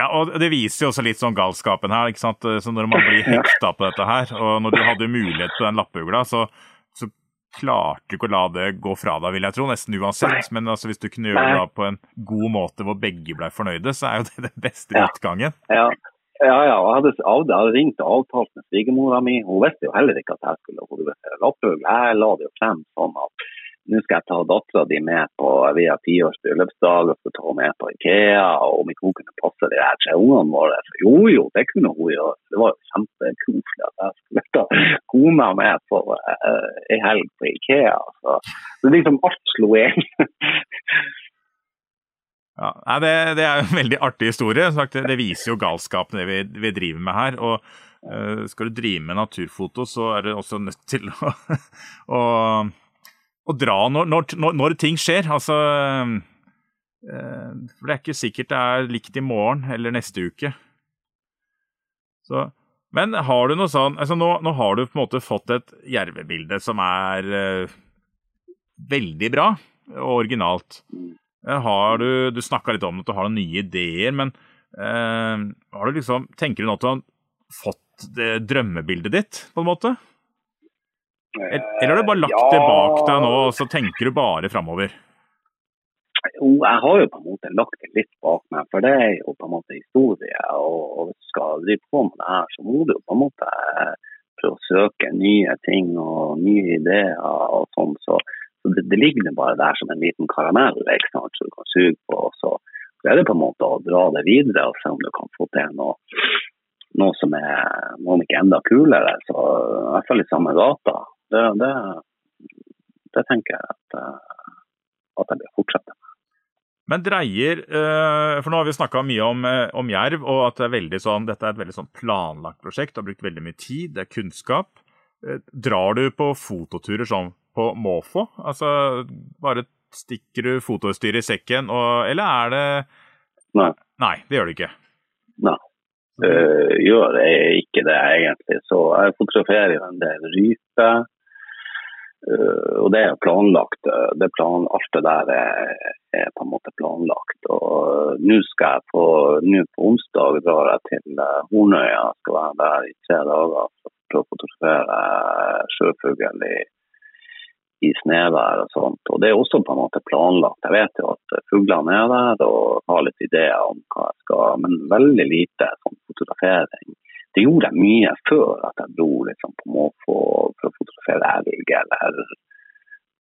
Ja, og Det viser jo også litt sånn galskapen her. ikke sant? Så Når man blir hekta på dette her, og når du hadde mulighet på den lappugla, så, så klarte du ikke å la det gå fra deg, vil jeg tro. Nesten uansett. Men altså, hvis du kunne gjøre det på en god måte hvor begge ble fornøyde, så er jo det den beste utgangen. Ja, ja, ja. Jeg hadde, jeg hadde ringt og avtalt med svigermora mi. Hun visste jo heller ikke at jeg skulle fotografere lappugle. Jeg la det jo frem sånn at nå skal jeg ta dattera di med på vi har tiårs bryllupsdag og skal ta henne med på Ikea, og om ikke hun kunne passe de her tre ungene våre. jo jo, det kunne hun gjøre. Det var kjempekoselig at jeg skulle ta kona med på uh, ei helg på Ikea. Så, så liksom alt slo inn. Ja, det, det, er en veldig artig historie. Det viser jo galskapen det vi, vi driver med her. og uh, Skal du drive med naturfoto, så er det også nødt til å, å, å dra når, når, når, ting skjer. Altså uh, For det er ikke sikkert det er likt i morgen eller neste uke. Så, men har du noe sånn altså nå, nå, har du på en måte fått et jervebilde som er uh, veldig bra og originalt. Eh, har du du snakka litt om at du har noen nye ideer, men eh, har du liksom, tenker du nå at du har fått det drømmebildet ditt, på en måte? Eller har du bare lagt det bak deg nå, og så tenker du bare framover? Jo, jeg har jo på en måte lagt det litt bak meg, for det er jo på en måte historie. Og, og hvis du skal drive på med det her, så må du jo på en måte prøve å søke nye ting og nye ideer og sånn. Så så det, det ligger bare der som en liten karamell ikke sant, som du kan suge på. Så, så er det på en måte å dra det videre og se om du kan få til noe, noe som er om ikke enda kulere. Så i hvert fall i samme gata. Det, det, det tenker jeg at, eh, at jeg vil fortsette med. Men dreier eh, For nå har vi snakka mye om, eh, om, jerv, og at det er veldig sånn, dette er et veldig sånn planlagt prosjekt. Du har brukt veldig mye tid, det er kunnskap. Drar du på fototurer sånn på måfå? Altså bare stikker du fotoutstyret i sekken, og, eller er det Nei. Nei, det gjør du ikke. Nei. Uh, gjør jeg ikke det, egentlig. Så jeg fotograferer jo en del ryper. Uh, og det er planlagt. Det plan, alt det der er, er, på en måte planlagt. Og nå skal jeg på, nå på onsdag drar jeg til Hornøya. Skal være der i tre dager for å fotografere sjøfugl i i snevær og sånt. Og Det er også på en måte planlagt. Jeg vet jo at fuglene er der og har litt ideer om hva jeg skal, men veldig lite sånn fotografering. Det gjorde jeg mye før at jeg dro liksom på måfå for å fotografere elg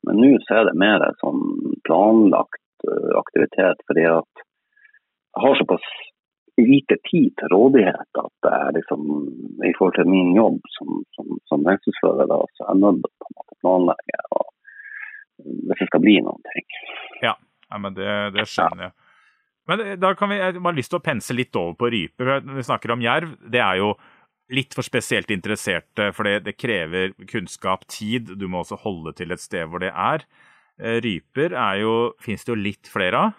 Men nå så er det mer sånn planlagt uh, aktivitet fordi at jeg har såpass lite tid til rådighet at jeg liksom, i forhold til min jobb som, som, som så er jeg nødt til å planlegge. Og, hvis det skal bli noen ting. Ja, ja men det, det skjønner jeg. Men da kan vi, Jeg har lyst til å pense litt over på rype. Når vi snakker om jerv, det er jo litt for spesielt interesserte, for det, det, krever kunnskap, tid. Du må også holde til et sted hvor det er. Eh, ryper er jo, finnes det jo litt flere av.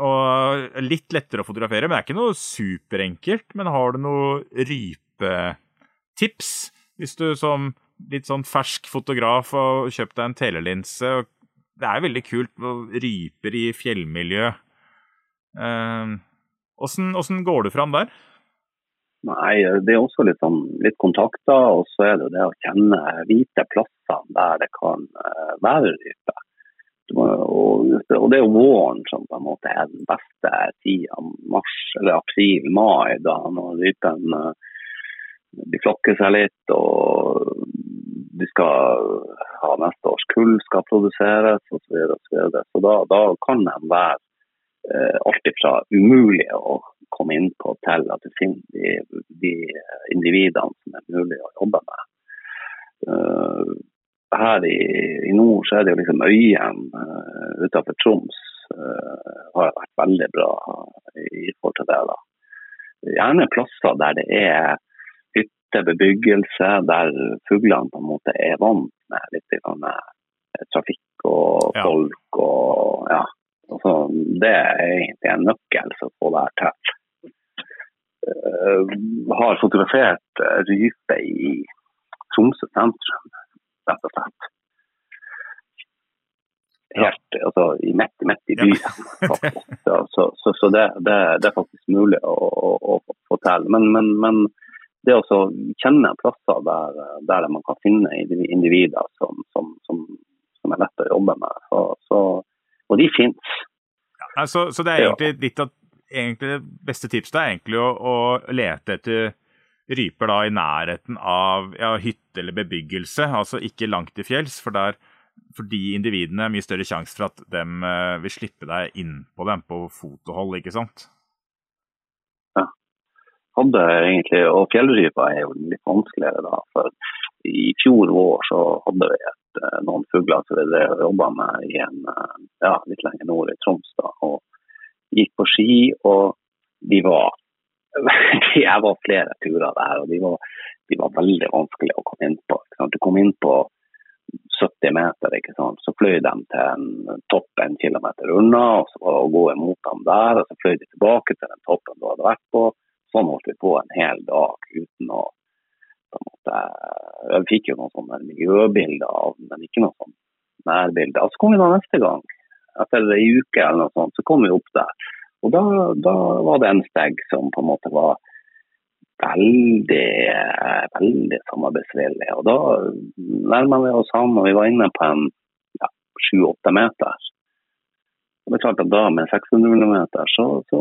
Og litt lettere å fotografere, men det er ikke noe superenkelt. Men har du noe rypetips? Hvis du som litt sånn fersk fotograf og kjøpt deg en telelinse. Det er jo veldig kult med ryper i fjellmiljø. Åssen uh, går du fram der? Nei, Det er også litt, sånn, litt kontakter, og så er det det å kjenne hvite plasser der det kan uh, være rype. Og, og, det er jo våren som på en måte er den beste tida, mars eller april-mai, da når rypen uh, de flokker seg litt. og de skal ha neste års kull skal produseres osv. Så, videre, og så, videre. så da, da kan de være eh, alt fra umulig å komme inn på til at du finner de, de individene som er mulig å jobbe med. Uh, her i, i, nord så er det jo liksom Øyen uh, utenfor Troms uh, har vært veldig bra i forhold til det. da. Gjerne plasser der det er hyttebebyggelse, der fuglene på en måte er vant med litt med trafikk og folk. og ja. Altså, det er egentlig en nøkkel for å få det her til. Uh, har fotografert rype i Tromsø sentrum, rett og slett. Helt altså, i midt, midt i byen, faktisk. Så, så, så det, det, det, er faktisk mulig å, å, å få til. Men, men, men det å kjenne plasser der, der, man kan finne individer som, som, som, som er lett å jobbe med. Så, så, og de finnes. Ja, så, så det er egentlig litt at egentlig det beste tipset er egentlig å, å lete etter ryper da i nærheten av ja, hytte eller bebyggelse, altså ikke langt til fjells. For der for de individene er mye større sjanse for at de vil slippe deg inn på dem på fotohold, ikke sant? Ja. Hadde egentlig, og fjellrypa er jo litt vanskeligere da. for I fjor vår så hadde vi et, noen fugler som vi jobba med i en, ja, litt lenger nord i Troms. da, og Gikk på ski, og de var Jeg var flere turer der, og de var, de var veldig vanskelig å komme inn på. Du kom inn på 70 meter, ikke sant? så fløy de til en topp en kilometer unna, og så var det å gå imot dem der, og så fløy de tilbake til den toppen du hadde vært på. Sånn holdt vi på en hel dag uten å på en måte, Jeg fikk jo noen sånne miljøbilder av den, men ikke noe sånn nærbilde. Så kom vi da neste gang, etter ei uke eller noe sånt, så kom vi opp der. Og da, da var det en steg som på en måte var veldig, veldig samarbeidsvillig. Og da nærma vi oss han, og vi var inne på en sju-åtte ja, meter. Og det er klart at da med 600 mm så, så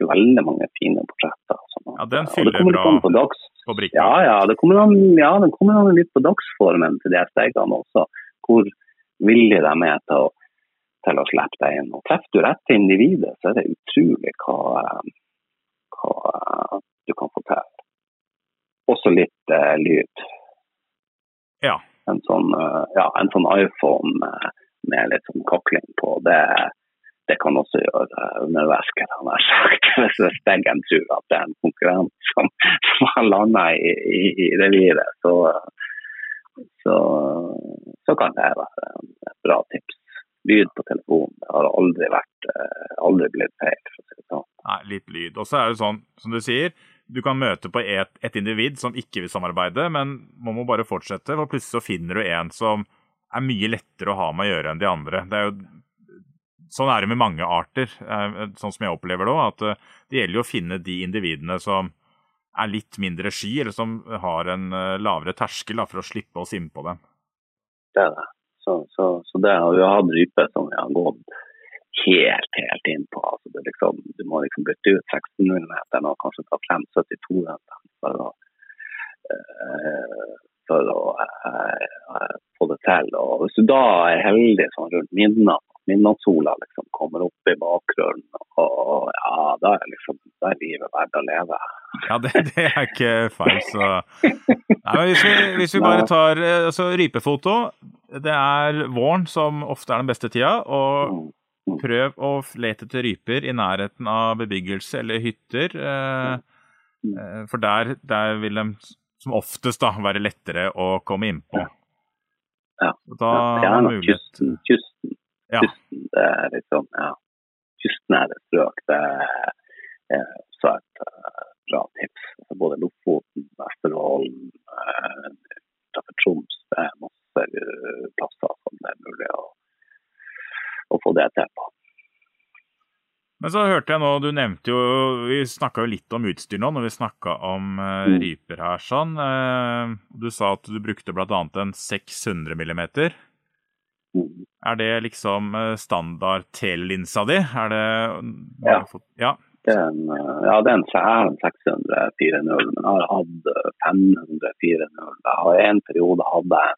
vi veldig mange fine portretter. Sånn. Ja, den fyller bra på, dags... på brikka. Ja, ja, det kommer an, ja, det kommer an litt på dagsformen til de stegene også. Hvor villige de er til å til å slippe deg inn. Og Treffer du rett individet, så er det utrolig hva, hva du kan få til. Også litt eh, lyd. Ja. En sånn, uh, ja, en sånn iPhone med, med, litt sånn kakling på, det, det kan også gjøre underverker, han sagt. Hvis Steggen tror at det er en konkurrent som, som har landa i, i, i reviret, så, så, så, kan det være et bra tips lyd på telefonen. Det har aldri vært eh, aldri blitt feil. sånn. Nei, litt lyd. Og så er det sånn, som du sier, du kan møte på et, et, individ som ikke vil samarbeide, men man må bare fortsette. For plutselig så finner du en som er mye lettere å ha med å gjøre enn de andre. Det er jo Sånn er det med mange arter, eh, sånn som jeg opplever det òg. At eh, det gjelder jo å finne de individene som er litt mindre sky, eller som har en lavere terskel for å slippe oss innpå dem. Det er det. Så, så, så, det har vi hatt rype som vi har gått helt, helt inn på. Altså liksom, du må liksom bytte ut 16 mm og kanskje ta frem 72 for å, for å få det til. Og hvis du da er heldig sånn rundt midnatt, midnattssola liksom kommer opp i bakgrunnen, og ja, da er, liksom, da er livet verdt å leve. Ja, det, det, er ikke feil, så Nei, hvis, vi, hvis, vi, bare tar eh, altså, rypefoto Det er våren som ofte er den beste tida. og mm, mm. Prøv å lete etter ryper i nærheten av bebyggelse eller hytter. Eh, mm. eh, for der, der, vil de som oftest da, være lettere å komme innpå. Ja. Da ja, mulighet Kysten, kysten. Ja. kysten det er liksom, ja. Kystnære strøk. Det er svært et bra tips. Altså både Lofoten, Vesterålen, eh, utenfor Troms. Det er masse eh, plasser som det er mulig å, å få det til på. Men så hørte jeg nå, du nevnte jo Vi snakka jo litt om utstyr nå når vi snakka om uh, ryper her. sånn. Uh, du sa at du brukte bl.a. en 600 mm. Er det liksom standard telelinsa di? Er det Ja. ja. Det er en, eh, ja, det er en, en 600 4.0, men jeg har hatt 500 eh, 4.0. Jeg har en periode hadde jeg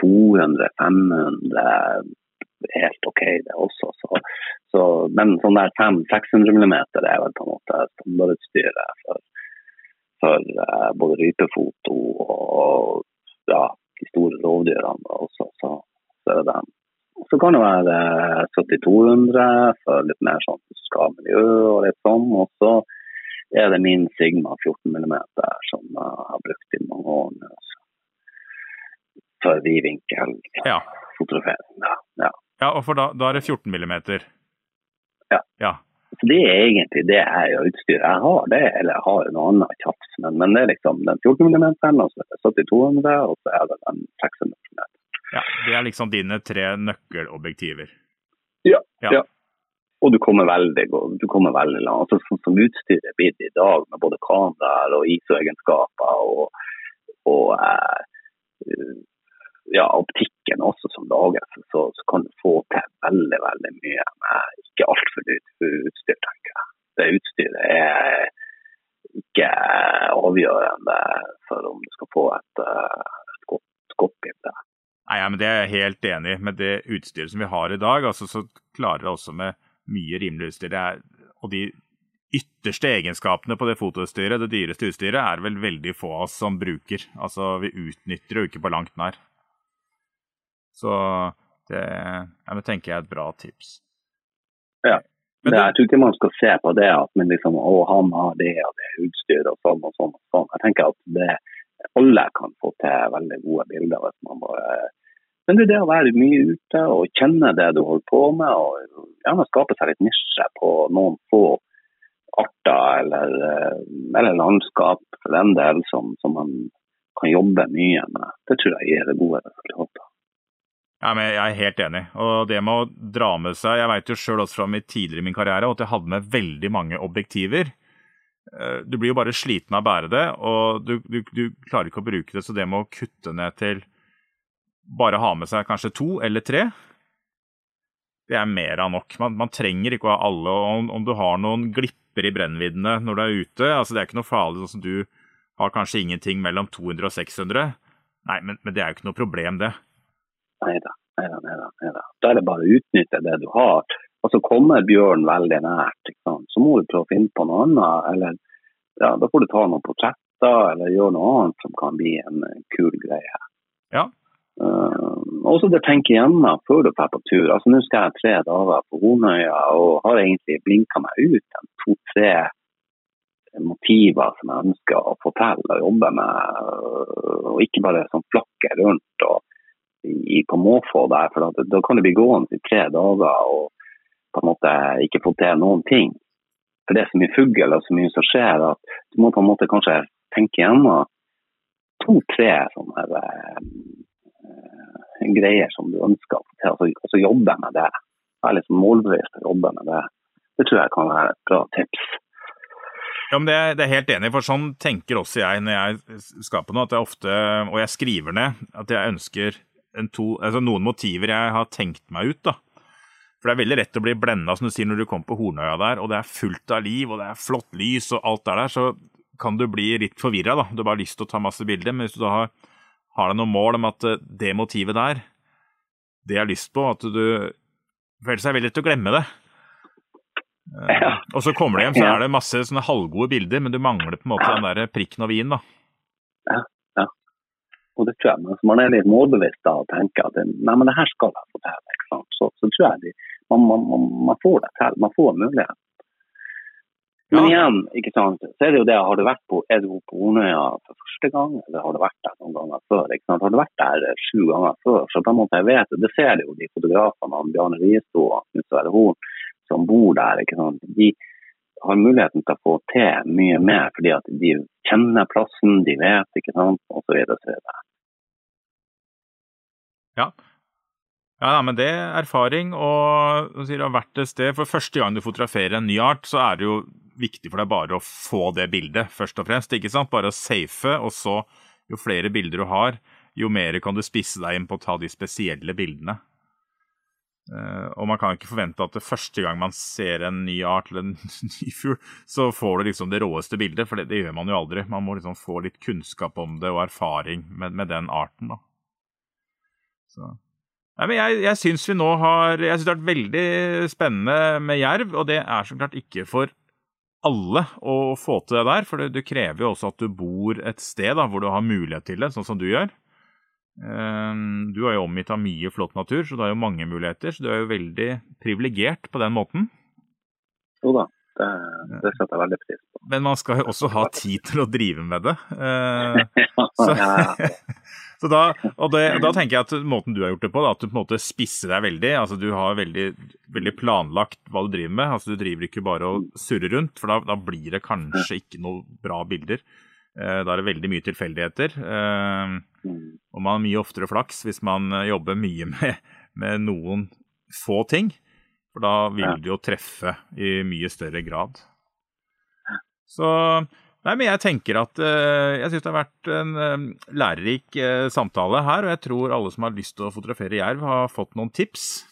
200 500 helt OK, det også. Så, så, men sånn der 500-600 mm er vel på en måte standardutstyret for, for uh, både rypefoto og ja, de store rovdyrene også. Så, så er det den. Så kan det være 7200 for litt mer sånn skal miljø og litt sånn. Og så er det min Sigma 14 mm som jeg har brukt i mange år nå. For vidvinkel ja. fotografering. Ja, ja. ja, og for da, da, er det 14 mm? Ja. ja. Så Det er egentlig det jeg gjør utstyret jeg har. Det, eller jeg har noe annet tjafs, men, men, det er liksom den 14 mm, og så er det 7200, og så er det den 600 mm. Ja, Det er liksom dine tre nøkkelobjektiver? Ja. ja. ja. Og du kommer veldig, du kommer veldig langt. Altså, sånn som utstyret er blitt i dag, med både kameraer og ISO-egenskaper og, og eh, ja, optikken også som lages, så, så, kan du få til veldig veldig mye med ikke altfor dyrt utstyr, tenker jeg. Det utstyret er ikke avgjørende for om du skal få et, eh, et godt, godt bilde. Nei, men men Det er jeg helt enig i. Med det utstyret som vi har i dag, altså, så klarer det også med mye rimelig utstyr. Er, og de ytterste egenskapene på det fotoutstyret, det dyreste utstyret, er vel veldig få av oss som bruker. Altså, Vi utnytter det jo ikke på langt nær. Så det, ja, det tenker jeg er et bra tips. Ja. Men det, jeg tror ikke man skal se på det at men liksom, å, han har det og det utstyret og sånn og sånn. og sånn. Jeg tenker at det, alle kan få til veldig gode bilder hvis man bare Men det er det å være mye ute og kjenne det du holder på med, og gjerne skape seg litt nisje på noen få arter eller, eller landskap for den del som, som man kan jobbe mye med. Det tror jeg gir det gode resultater. Ja, men Jeg er helt enig. Og det med å dra med seg Jeg vet jo sjøl også fra mitt tidligere i min karriere at jeg hadde med veldig mange objektiver. Eh, du blir jo bare sliten av å bære det, og du, du, du klarer ikke å bruke det. Så det med å kutte ned til bare ha med seg kanskje to eller tre, det er mer av nok. Man, man trenger ikke å ha alle. om, om, du har noen glipper i brennviddene når du er ute, altså det er ikke noe farlig. sånn Du har kanskje ingenting mellom 200 og 600. Nei, men, men det er jo ikke noe problem, det. Nei da, nei. Da er det bare å utnytte det du har. Og så kommer bjørn veldig nært. Så må du prøve å finne på noe annet. Eller ja, da får du ta noen portretter eller gjøre noe annet som kan bli en kul greie. Også det tenke igjennom før du drar på tur. Altså Nå skal jeg tre dager på Hornøya og har egentlig blinka meg ut to-tre motiver som jeg ønsker å fortelle og jobbe med, og ikke bare sånn flakke rundt. og i, på måfå der. for Da kan det bli gående i tre dager og på en måte ikke få til noen ting. For det er så mye fugl og så mye som skjer at du må på en måte kanskje tenke gjennom to-tre sånne uh, greier som du ønsker å få til, og så, jobbe med det. Være litt målbevisst og jobbe med det. Det tror jeg kan være et bra tips. Ja, men det er, helt enig for sånn tenker også jeg når jeg skaper noe. at jeg ofte, Og jeg skriver ned at jeg ønsker to, altså noen motiver jeg har tenkt meg ut. da. For det er veldig lett å bli blenda som du sier, når du kommer på Hornøya der, og det er fullt av liv og det er flott lys og alt er der, så kan du bli litt forvirra. Du har bare lyst til å ta masse bilder. Men hvis du da har, har deg noe mål om at eh, det motivet der, det jeg har lyst på, at du føler seg veldig til å glemme det. Eh, ja. Og så kommer du hjem, så er det masse sånne halvgode bilder, men du mangler på en måte den der prikken over i-en, da. Ja. Og det tror jeg, men man er litt målbevisst da og tenker at nei, men det her skal jeg få til, så, så, tror jeg de, man, man, man, får det til. Man får mulighet. Men igjen, ikke sant, så er det jo det, har du vært på, er du på Ornøya for første gang, eller har du vært der noen ganger før? ikke sant? Har du vært der sju ganger før, så på en måte jeg vet det, ser jo de fotografene av Bjarne Risto og Knut Sverre Horn som bor der. ikke sant? De har muligheten til å få til mye mer fordi at de kjenner plassen, de vet, ikke sant, osv. Ja. Ja, men det er erfaring, og sier det har et sted. For første gang du fotograferer en ny art, så er det jo viktig for deg bare å få det bildet, først og fremst. ikke sant? Bare å safe, og så, jo flere bilder du har, jo mer kan du spisse deg inn på å ta de spesielle bildene. Uh, og man kan ikke forvente at det første gang man ser en ny art eller en ny fugl, så får du liksom det råeste bildet, for det, det, gjør man jo aldri. Man må liksom få litt kunnskap om det og erfaring med, med den arten. da. Så. Nei, men jeg, jeg syns vi nå har Jeg syns det har vært veldig spennende med jerv, og det er så klart ikke for alle å få til det der, for det, det krever jo også at du bor et sted da, hvor du har mulighet til det, sånn som du gjør. Um, du er jo omgitt av mye flott natur, så du har jo mange muligheter. Så du er jo veldig privilegert på den måten. Jo da, det, det, setter jeg veldig pris på. Men man skal jo også ha tid til å drive med det. Uh, så, Så da, og det, da tenker jeg at måten du har gjort det på, da, at du på en måte spisser deg veldig. altså Du har veldig, veldig planlagt hva du driver med. altså Du driver ikke bare og surrer rundt, for da, da blir det kanskje ikke noe bra bilder. Eh, da er det veldig mye tilfeldigheter. Eh, og man har mye oftere flaks hvis man jobber mye med, med noen få ting. For da vil du jo treffe i mye større grad. Så Nei, men jeg tenker at uh, jeg syns det har vært en um, lærerik uh, samtale her. Og jeg tror alle som har lyst til å fotografere jerv, har fått noen tips.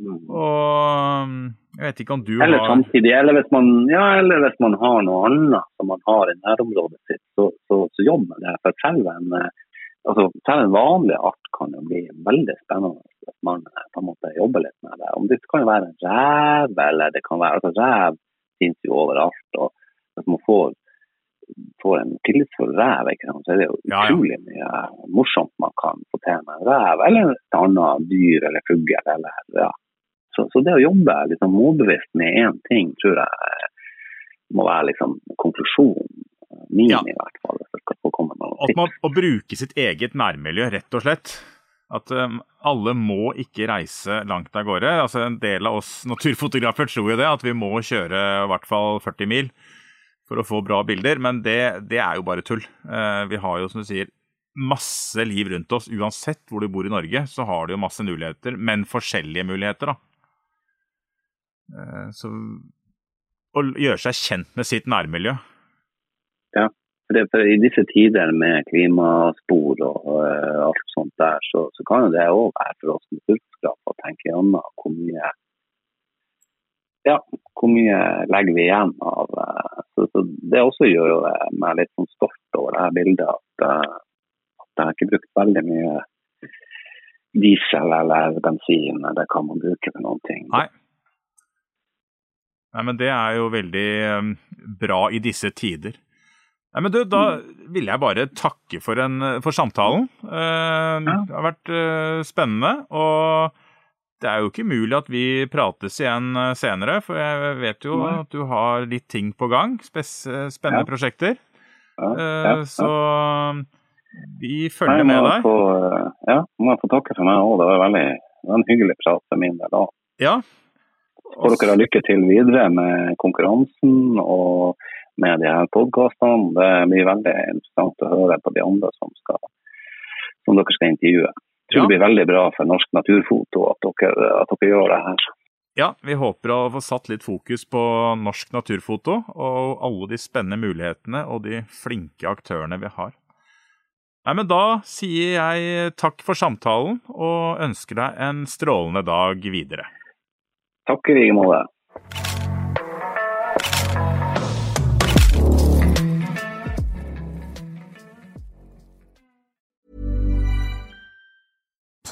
Mm. Og um, jeg vet ikke om du eller har samtidig, eller hvis, man, ja, eller hvis man har noe annet som man har i nærområdet sitt, så, så, så jobb med det. For selv en, altså, Selv en vanlig art kan jo bli veldig spennende hvis man på en måte jobber litt med det. Om Det kan jo være en rev, eller det kan være altså Rev finnes jo overalt. og Hvis man får, får en tillitsfull rev, så er det jo utrolig mye morsomt man kan få til med en rev, eller et annet dyr eller fugl. eller ja. Så, så, det å jobbe liksom målbevisst med én ting, tror jeg må være liksom konklusjonen min ja. i hvert fall. At man, å bruke sitt eget nærmiljø, rett og slett. At um, alle må ikke reise langt av gårde. Altså, en del av oss naturfotografer tror jo det, at vi må kjøre i hvert fall 40 mil for å få bra bilder, men det, det er jo bare tull. Uh, vi har jo, som du sier, masse liv rundt oss. Uansett hvor du bor i Norge, så har du jo masse muligheter, men forskjellige muligheter, da. Uh, så å gjøre seg kjent med sitt nærmiljø. Ja, for, for I disse tider med klimaspor og uh, alt sånt der, så, så kan det òg være for oss naturfotografer å tenke gjennom hvor mye ja, hvor mye legger vi igjen av uh, så, så, Det også gjør jo meg litt sånn stolt over det her bildet. At, uh, at jeg har ikke brukt veldig mye diesel eller bensin, det kan man bruke for noen ting. Nei. Nei, men Det er jo veldig bra i disse tider. Nei, men du, Da vil jeg bare takke for, en, for samtalen. Det har vært spennende. Og det er jo ikke mulig at vi prates igjen uh, senere, for jeg vet jo at du har litt ting på gang. spennende ja. prosjekter. Ja, så vi følger Nei, med deg. Få, ja, må få takke for meg òg. Det var veldig det var en hyggelig prat for min del òg. Ja, Får dere ha lykke til videre med konkurransen og med de her podkastene. Det blir veldig interessant å høre på de andre som, skal, som dere skal intervjue. Tror ja. det blir veldig bra for norsk naturfoto at dere, at dere gjør det her. Ja, vi håper å få satt litt fokus på norsk naturfoto og alle de spennende mulighetene og de flinke aktørene vi har. Nei, men Da sier jeg takk for samtalen og ønsker deg en strålende dag videre. Takk i like måte.